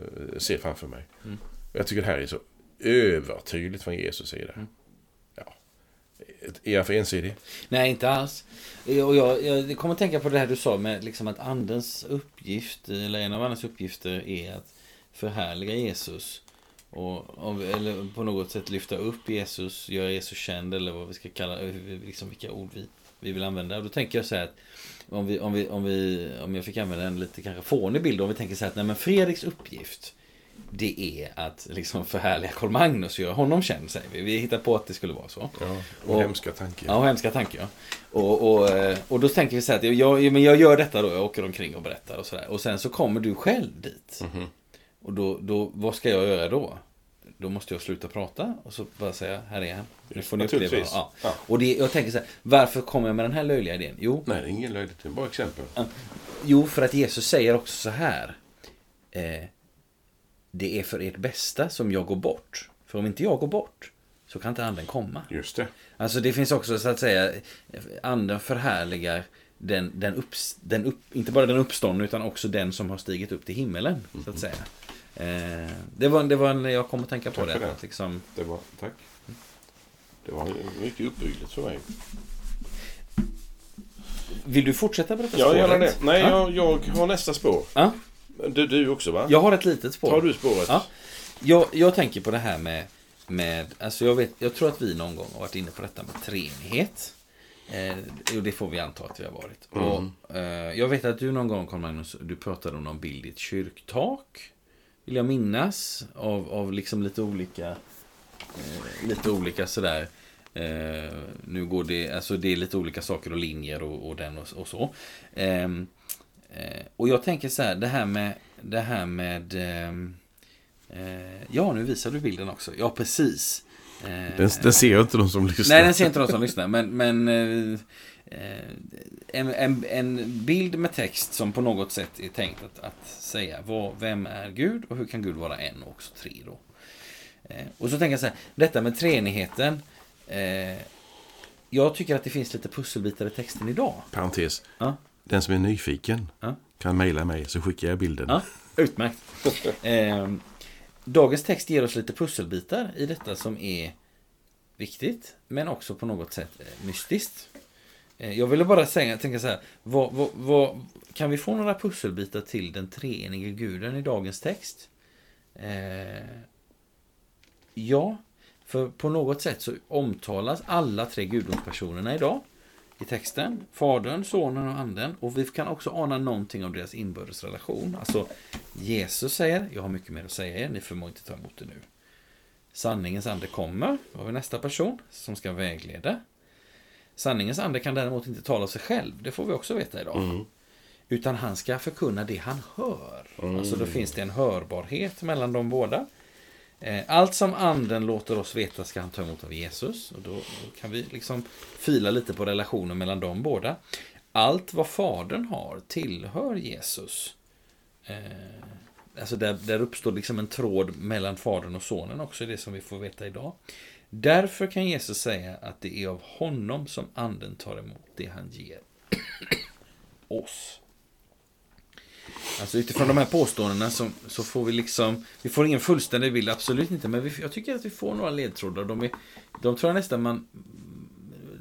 eh, se framför mig. Mm. Jag tycker det här är så övertydligt från Jesus sida. Mm. Ja. Är jag för ensidig? Nej, inte alls. Eh, Och jag, jag kommer att tänka på det här du sa med liksom att andens uppgift, eller en av andens uppgifter är att förhärliga Jesus. Och, och, eller på något sätt lyfta upp Jesus, göra Jesus känd eller vad vi ska kalla eh, liksom vilka ord vi, vi vill använda. Och då tänker jag så här att om, vi, om, vi, om, vi, om jag fick använda en lite kanske fånig bild, om vi tänker så här att nej, men Fredriks uppgift det är att liksom förhärliga Karl Magnus och göra honom känd, säger vi. Vi hittar på att det skulle vara så. Ja, och, Och- hemska tanke. Ja, hemska tankar ja. Och, och, eh, och då tänker vi så här att jag, men jag gör detta då, jag åker omkring och berättar och sådär. Och sen så kommer du själv dit. Mhm. Och då, då, vad ska jag göra då? Då måste jag sluta prata och så bara säga, här är han. Nu får ni uppleva. Ja. Ja. Och det, jag tänker så här, varför kommer jag med den här löjliga idén? Jo, Nej, det är ingen löjligt. Det är bara exempel. jo, för att Jesus säger också så här. Eh, det är för ert bästa som jag går bort. För om inte jag går bort så kan inte anden komma. Just det. Alltså det finns också så att säga, anden förhärligar den, den, upps, den upp, inte bara den uppståndne utan också den som har stigit upp till himmelen. Så att säga. Eh, det var, det var en, jag kom att tänka på Tack det. för det. att Liksom, Det var, tack. Det var mycket uppbyggligt för mig. vill du fortsätta berätta Ja, gärna det. spåret? Nej, ja. jag, jag har nästa spår. Ja. Du, du också va? Jag har ett litet spår. Tar du spåret? Ja. Jag, jag tänker på det här med, med alltså jag, vet, jag tror att vi någon gång har varit inne på detta med treenighet. Eh, och det får vi anta att vi har varit. Mm. Och, eh, jag vet att du någon gång, Carl Magnus, du pratade om någon bild i ett kyrktak. Vill jag minnas. Av, av liksom lite olika, eh, lite olika sådär. Eh, nu går det, alltså det är lite olika saker och linjer och, och den och, och så. Ehm, eh, och jag tänker så här, det här med, det här med ehm, Eh, ja, nu visar du bilden också. Ja, precis. Eh, Den, den ser inte de som lyssnar. Nej, den ser inte de som lyssnar. Men, men eh, eh, en, en, en bild med text som på något sätt är tänkt att, att säga vad, vem är Gud och hur kan Gud vara en och också tre då. Eh, och så tänker jag så här, detta med treenigheten. Eh, jag tycker att det finns lite pusselbitar i texten idag. Parentes. Ja. Den som är nyfiken Ja. kan mejla mig så skickar jag bilden. Ja, utmärkt. [laughs] Eh, dagens text ger oss lite pusselbitar i detta som är viktigt, men också på något sätt eh, mystiskt. Eh, jag ville bara säga, tänka så här, vad, vad, vad, kan vi få några pusselbitar till den treenige guden i dagens text? Eh, ja, för på något sätt så omtalas alla tre gudomspersonerna idag i texten. Fadern, Sonen och Anden. Och vi kan också ana någonting om deras inbördes relation. Alltså, Jesus säger, jag har mycket mer att säga er, ni förmår inte ta emot det nu. Sanningens ande kommer, då har vi nästa person som ska vägleda. Sanningens ande kan däremot inte tala av sig själv, det får vi också veta idag. Mm. Utan han ska förkunna det han hör. Alltså då finns det en hörbarhet mellan de båda. Eh, Allt som anden låter oss veta ska han ta emot av Jesus. Och då då kan vi liksom fila lite på relationen mellan de båda. Allt vad fadern har tillhör Jesus. Eh, Alltså där, där uppstår liksom en tråd mellan fadern och sonen också, det som vi får veta idag. Därför kan Jesus säga att det är av honom som anden tar emot det han ger oss. Alltså utifrån de här påståendena så, så får vi liksom, vi får ingen fullständig bild, absolut inte, men vi, jag tycker att vi får några ledtrådar. De, är, de tror jag nästan man,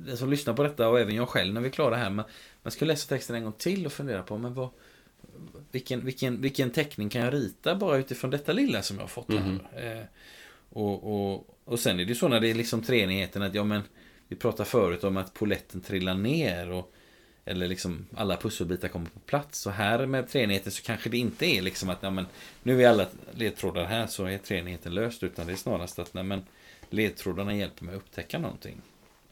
den som lyssnar på detta och även jag själv när vi är klara här, man, man ska läsa texten en gång till och fundera på, men vad, vilken, vilken, vilken teckning kan jag rita bara utifrån detta lilla som jag har fått här. Eh, och, och, och sen är det så när det är liksom treenigheten att, ja men, vi pratade förut om att poletten trillar ner och eller liksom alla pusselbitar kommer på plats. Så här med treenigheten så kanske det inte är liksom att ja, men, nu är alla ledtrådar här så är treenigheten löst. Utan det är snarast att nej, men, ledtrådarna hjälper mig att upptäcka någonting.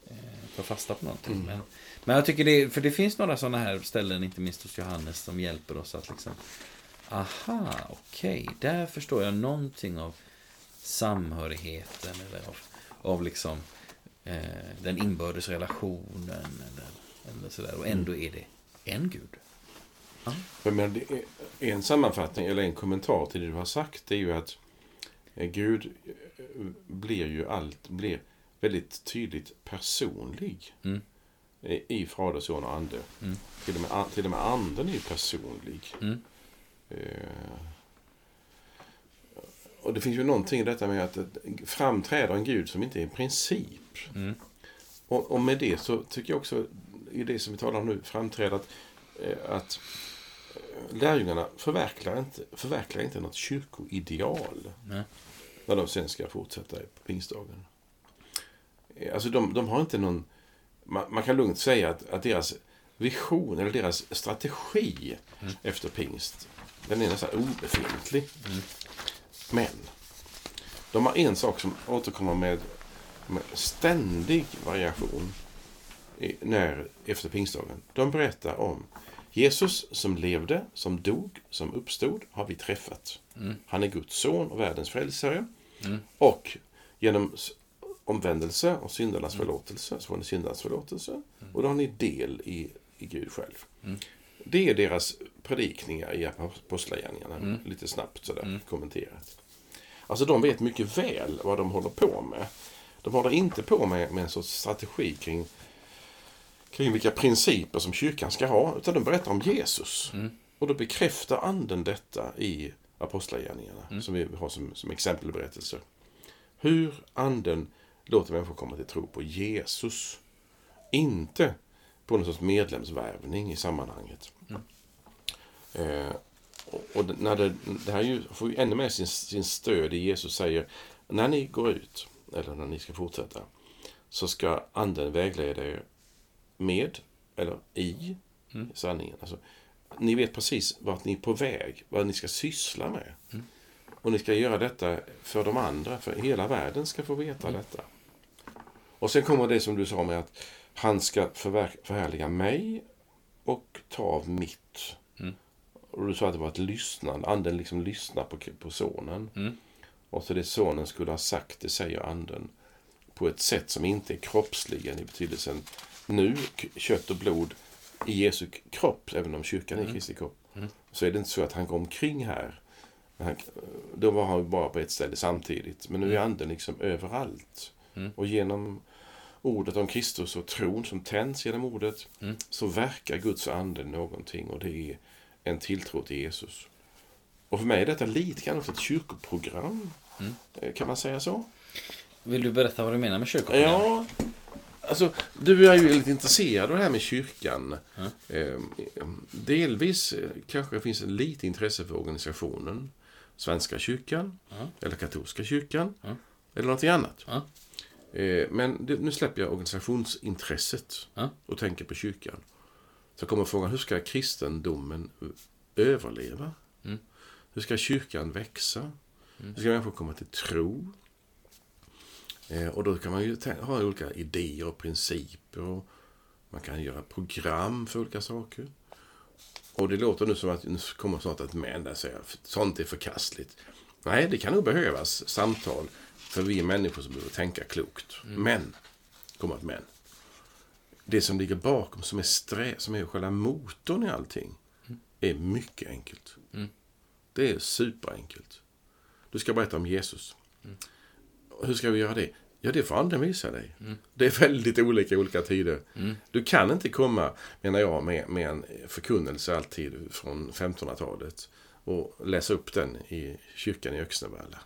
Eh, ta fasta på någonting. Men, men jag tycker det, för det finns några sådana här ställen, inte minst hos Johannes, som hjälper oss att liksom Aha, okej, där förstår jag någonting av samhörigheten eller av, av liksom eh, den inbördes relationen eller, eller sådär. Och ändå är det en gud. Det är en sammanfattning eller en kommentar till det du har sagt är ju att eh, Gud eh, blir ju allt, blir väldigt tydligt personlig Mm. i Fader, Son och Ande. Mm. Till, och med, till och med Anden är ju personlig. Mm. Eh, och det finns ju någonting i detta med att framträder en Gud som inte är en princip. Mm. Och, och med det så tycker jag också, i det som vi talar om nu, framträder att, eh, att eh, lärjungarna förverkligar inte, förverkligar inte något kyrkoideal Nej. när de sen ska fortsätta på pingstdagen. Eh, Alltså de, de har inte någon... Man, man kan lugnt säga att, att deras vision eller deras strategi efter pingst, den är nästan obefintlig. Men de har en sak som återkommer med, med ständig variation i- när, efter pingstdagen. De berättar om Jesus som levde, som dog, som uppstod, har vi träffat. Han är Guds son och världens frälsare. Och genom omvändelse och syndarnas förlåtelse så får ni syndarnas förlåtelse. Och då har ni del i, i Gud själv. Det är deras predikningar i Apostlagärningarna. Lite snabbt sådär kommenterat. Alltså de vet mycket väl vad de håller på med. De håller inte på med, med en sorts strategi kring, kring vilka principer som kyrkan ska ha. Utan de berättar om Jesus. Mm. Och då bekräftar anden detta i Apostlagärningarna. Mm. Som vi har som, som exempelberättelser. Hur anden låter människor komma till tro på Jesus. Inte på någon sorts medlemsvärvning i sammanhanget. Eh, och när det, det här är ju, får ju ännu mer sin, sin stöd i Jesus säger när ni går ut, eller när ni ska fortsätta, så ska anden vägleda er med, eller i, sanningen. Alltså, ni vet precis vart ni är på väg, vad ni ska syssla med. Och ni ska göra detta för de andra, för hela världen ska få veta detta. Och sen kommer det som du sa med att han ska förhärliga mig och ta av mitt. Och du sa att det var ett lyssnande. Anden liksom lyssnar på, på sonen. Mm. Och så det sonen skulle ha sagt, det säger anden. På ett sätt som inte är kroppsligen i betydelsen nu, kött och blod i Jesu kropp, även om kyrkan är Kristi kropp. Så är det inte så att han går omkring här. Han, då var han bara på ett ställe samtidigt. Men nu är anden liksom överallt. Och genom ordet om Kristus och tron som tänds genom ordet så verkar Guds ande någonting och det är en tilltro till Jesus. Och för mig är detta lite grann ett kyrkoprogram. Eh, Kan man säga så? Vill du berätta vad du menar med kyrkoprogram? Ja, alltså du är ju lite intresserad av det här med kyrkan. Eh, delvis eh, kanske det finns en lite intresse för organisationen. Svenska kyrkan, Ja. eller katolska kyrkan, eller någonting annat. Ja. Eh, men nu släpper jag organisationsintresset och tänker på kyrkan. Så kommer frågan, hur ska kristendomen överleva? Mm. Hur ska kyrkan växa? Hur ska människor komma till tro? Eh, och då kan man ju ha olika idéer och principer. Och man kan göra program för olika saker. Och det låter nu som att nu kommer snart ett men där säger sånt är förkastligt. Nej, det kan nog behövas samtal. För vi är människor som behöver tänka klokt. Men, kommer ett men. Det som ligger bakom, som är, strä, som är själva motorn i allting, är mycket enkelt. Det är superenkelt. Du ska berätta om Jesus. Och Hur ska vi göra det? Ja, det får anden visa dig. Det är väldigt olika i olika tider. Du kan inte komma, menar jag, med, med en förkunnelse alltid från 1500-talet och läsa upp den i kyrkan i Öxnevalla.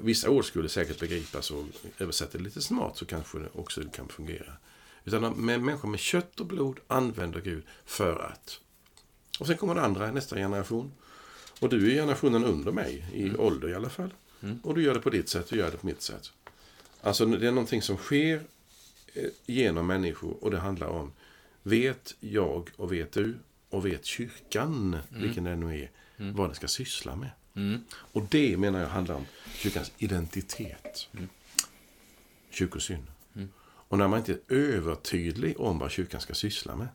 Vissa ord skulle säkert begripas och översätter lite smart så kanske det också kan fungera. Utan med människor med kött och blod använder Gud för att. Och sen kommer det andra, nästa generation. Och du är generationen under mig, i ålder i alla fall. Och du gör det på ditt sätt och gör det på mitt sätt. Alltså det är någonting som sker eh, genom människor och det handlar om vet jag och vet du och vet kyrkan, vilken den nu är, vad den ska syssla med. Mm. Och det menar jag handlar om kyrkans identitet. Kyrkosyn. Och när man inte är övertydlig om vad kyrkan ska syssla med,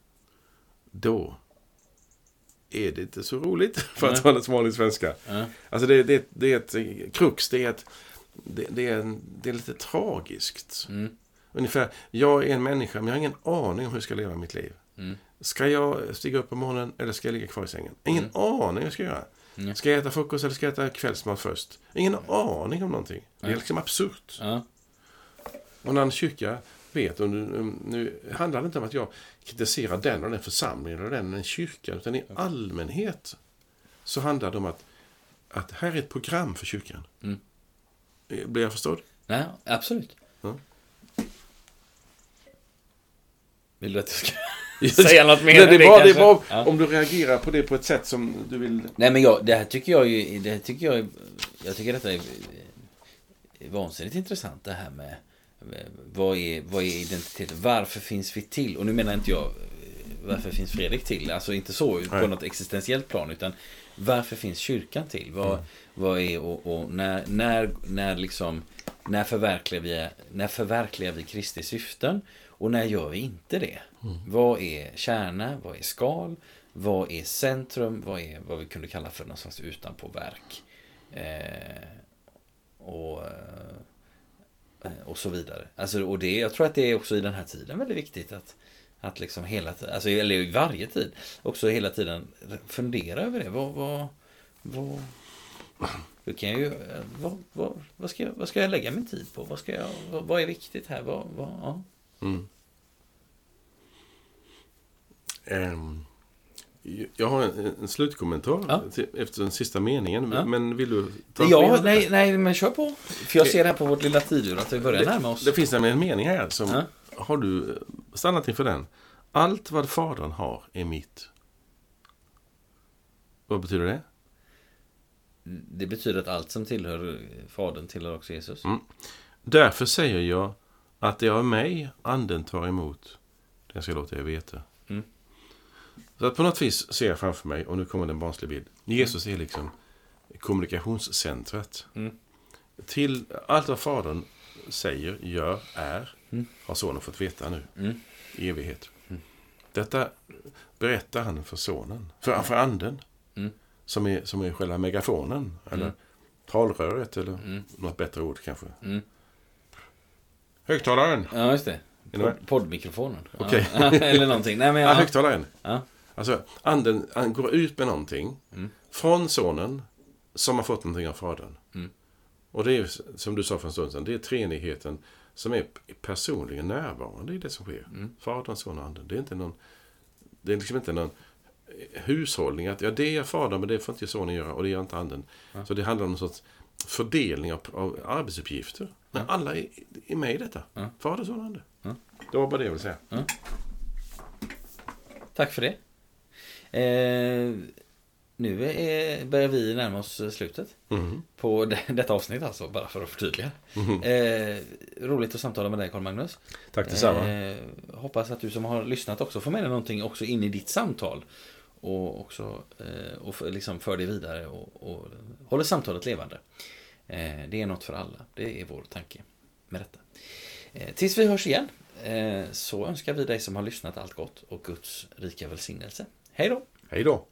då är det inte så roligt, [laughs] för att tala vanlig svenska. Ja. Alltså det, det, det är ett eh, krux, det är, ett, det, det, är en, det är lite tragiskt. Mm. Ungefär, jag är en människa, men jag har ingen aning om hur jag ska leva mitt liv. Mm. Ska jag stiga upp på morgonen eller ska jag ligga kvar i sängen? Ingen aning vad jag ska göra. Mm. Ska jag äta frukost eller ska jag äta kvällsmat först? Ingen aning om någonting. Det är liksom absurt. Ja. Och när en kyrka vet, och nu, nu handlar det inte om att jag kritiserar den och den församlingen eller den, den kyrkan, utan i allmänhet så handlar det om att, att här är ett program för kyrkan. Mm. Eh, Blir jag förstådd? Nej, absolut. Ja. Vill du att jag ska [laughs] [laughs] säga något mer Nej, det bara, det bara Ja. om du reagerar på det på ett sätt som du vill... Nej men jag, det här tycker jag ju, det här tycker jag, jag tycker detta är, är vansinnigt intressant det här med vad är, vad är identitet? Varför finns vi till? Och nu menar inte jag eh, varför finns Fredrik till? Alltså inte så på Nej. något existentiellt plan utan varför finns kyrkan till? Vad, vad är och, och när, när, när liksom när förverkligar vi, när förverkligar vi Kristi syften? Och när gör vi inte det? Vad är kärna? Vad är skal? Vad är centrum? Vad är vad vi kunde kalla för någon slags utanpåverk? Eh, och, eh, Eh, och så vidare. Alltså, och det, jag tror att det är också i den här tiden väldigt viktigt att, att liksom hela tiden, alltså, eller i varje tid, också hela tiden fundera över det. Vad, vad, vad, Då kan jag ju, eh, vad, vad, vad, ska jag, vad ska jag lägga min tid på? Vad, ska jag, vad, vad är viktigt här? Vad, vad, ja. Mm. um jag har en, en slutkommentar Ja. till, efter den sista meningen. Ja. Men vill du ta Ja, nej, nej, men kör på. För jag ser här på vårt lilla tidur att vi börjar närma oss. Det finns nämligen en mening här som... Ja. Har du stannat inför den? Allt vad Fadern har är mitt. Vad betyder det? Det betyder att allt som tillhör Fadern tillhör också Jesus. Mm. Därför säger jag att det av mig anden tar emot, det ska låta er veta. Mm. Så att på något vis ser jag framför mig, och nu kommer det en barnslig bild. Jesus är liksom kommunikationscentret. Mm. Till allt vad Fadern säger, gör, är, Mm. har Sonen fått veta nu. Mm. I evighet. Detta berättar han för Sonen, för, för anden. Mm. Som, är, som är själva megafonen, eller Mm. talröret, eller Mm. något bättre ord kanske. Mm. Högtalaren! Ja, just det. Pod- Poddmikrofonen. Okej. Ja. [laughs] Eller någonting. Nej, men Ja, ja. högtalaren. Ja. Alltså, anden han går ut med någonting Mm. från sonen som har fått någonting av fadern. Mm. Och det är som du sa för en stund sedan, det är treenigheten som är personligen närvarande i det som sker. Mm. Fadern, son och anden. Det är inte någon, det är liksom inte någon hushållning att ja, det är fadern men det får inte sonen göra och det gör inte anden. Ja. Så det handlar om en sorts fördelning av, av arbetsuppgifter. Men Ja. alla är, är med i detta. Ja. Fader, son och ande. Ja. Det var bara det jag ville säga. Tack för det. Eh, nu är, börjar vi närma oss slutet. Mhm. På det, detta avsnitt alltså, bara för att förtydliga. Mhm. Eh, roligt att samtala med dig Carl Magnus. Tack detsamma. Eh, hoppas att du som har lyssnat också får med dig någonting också in i ditt samtal. Och också eh, och för, liksom för det vidare och, och håller samtalet levande. Eh, det är något för alla. Det är vår tanke med detta. Eh, tills vi hörs igen eh, så önskar vi dig som har lyssnat allt gott och Guds rika välsignelse. Hej då! Hej då!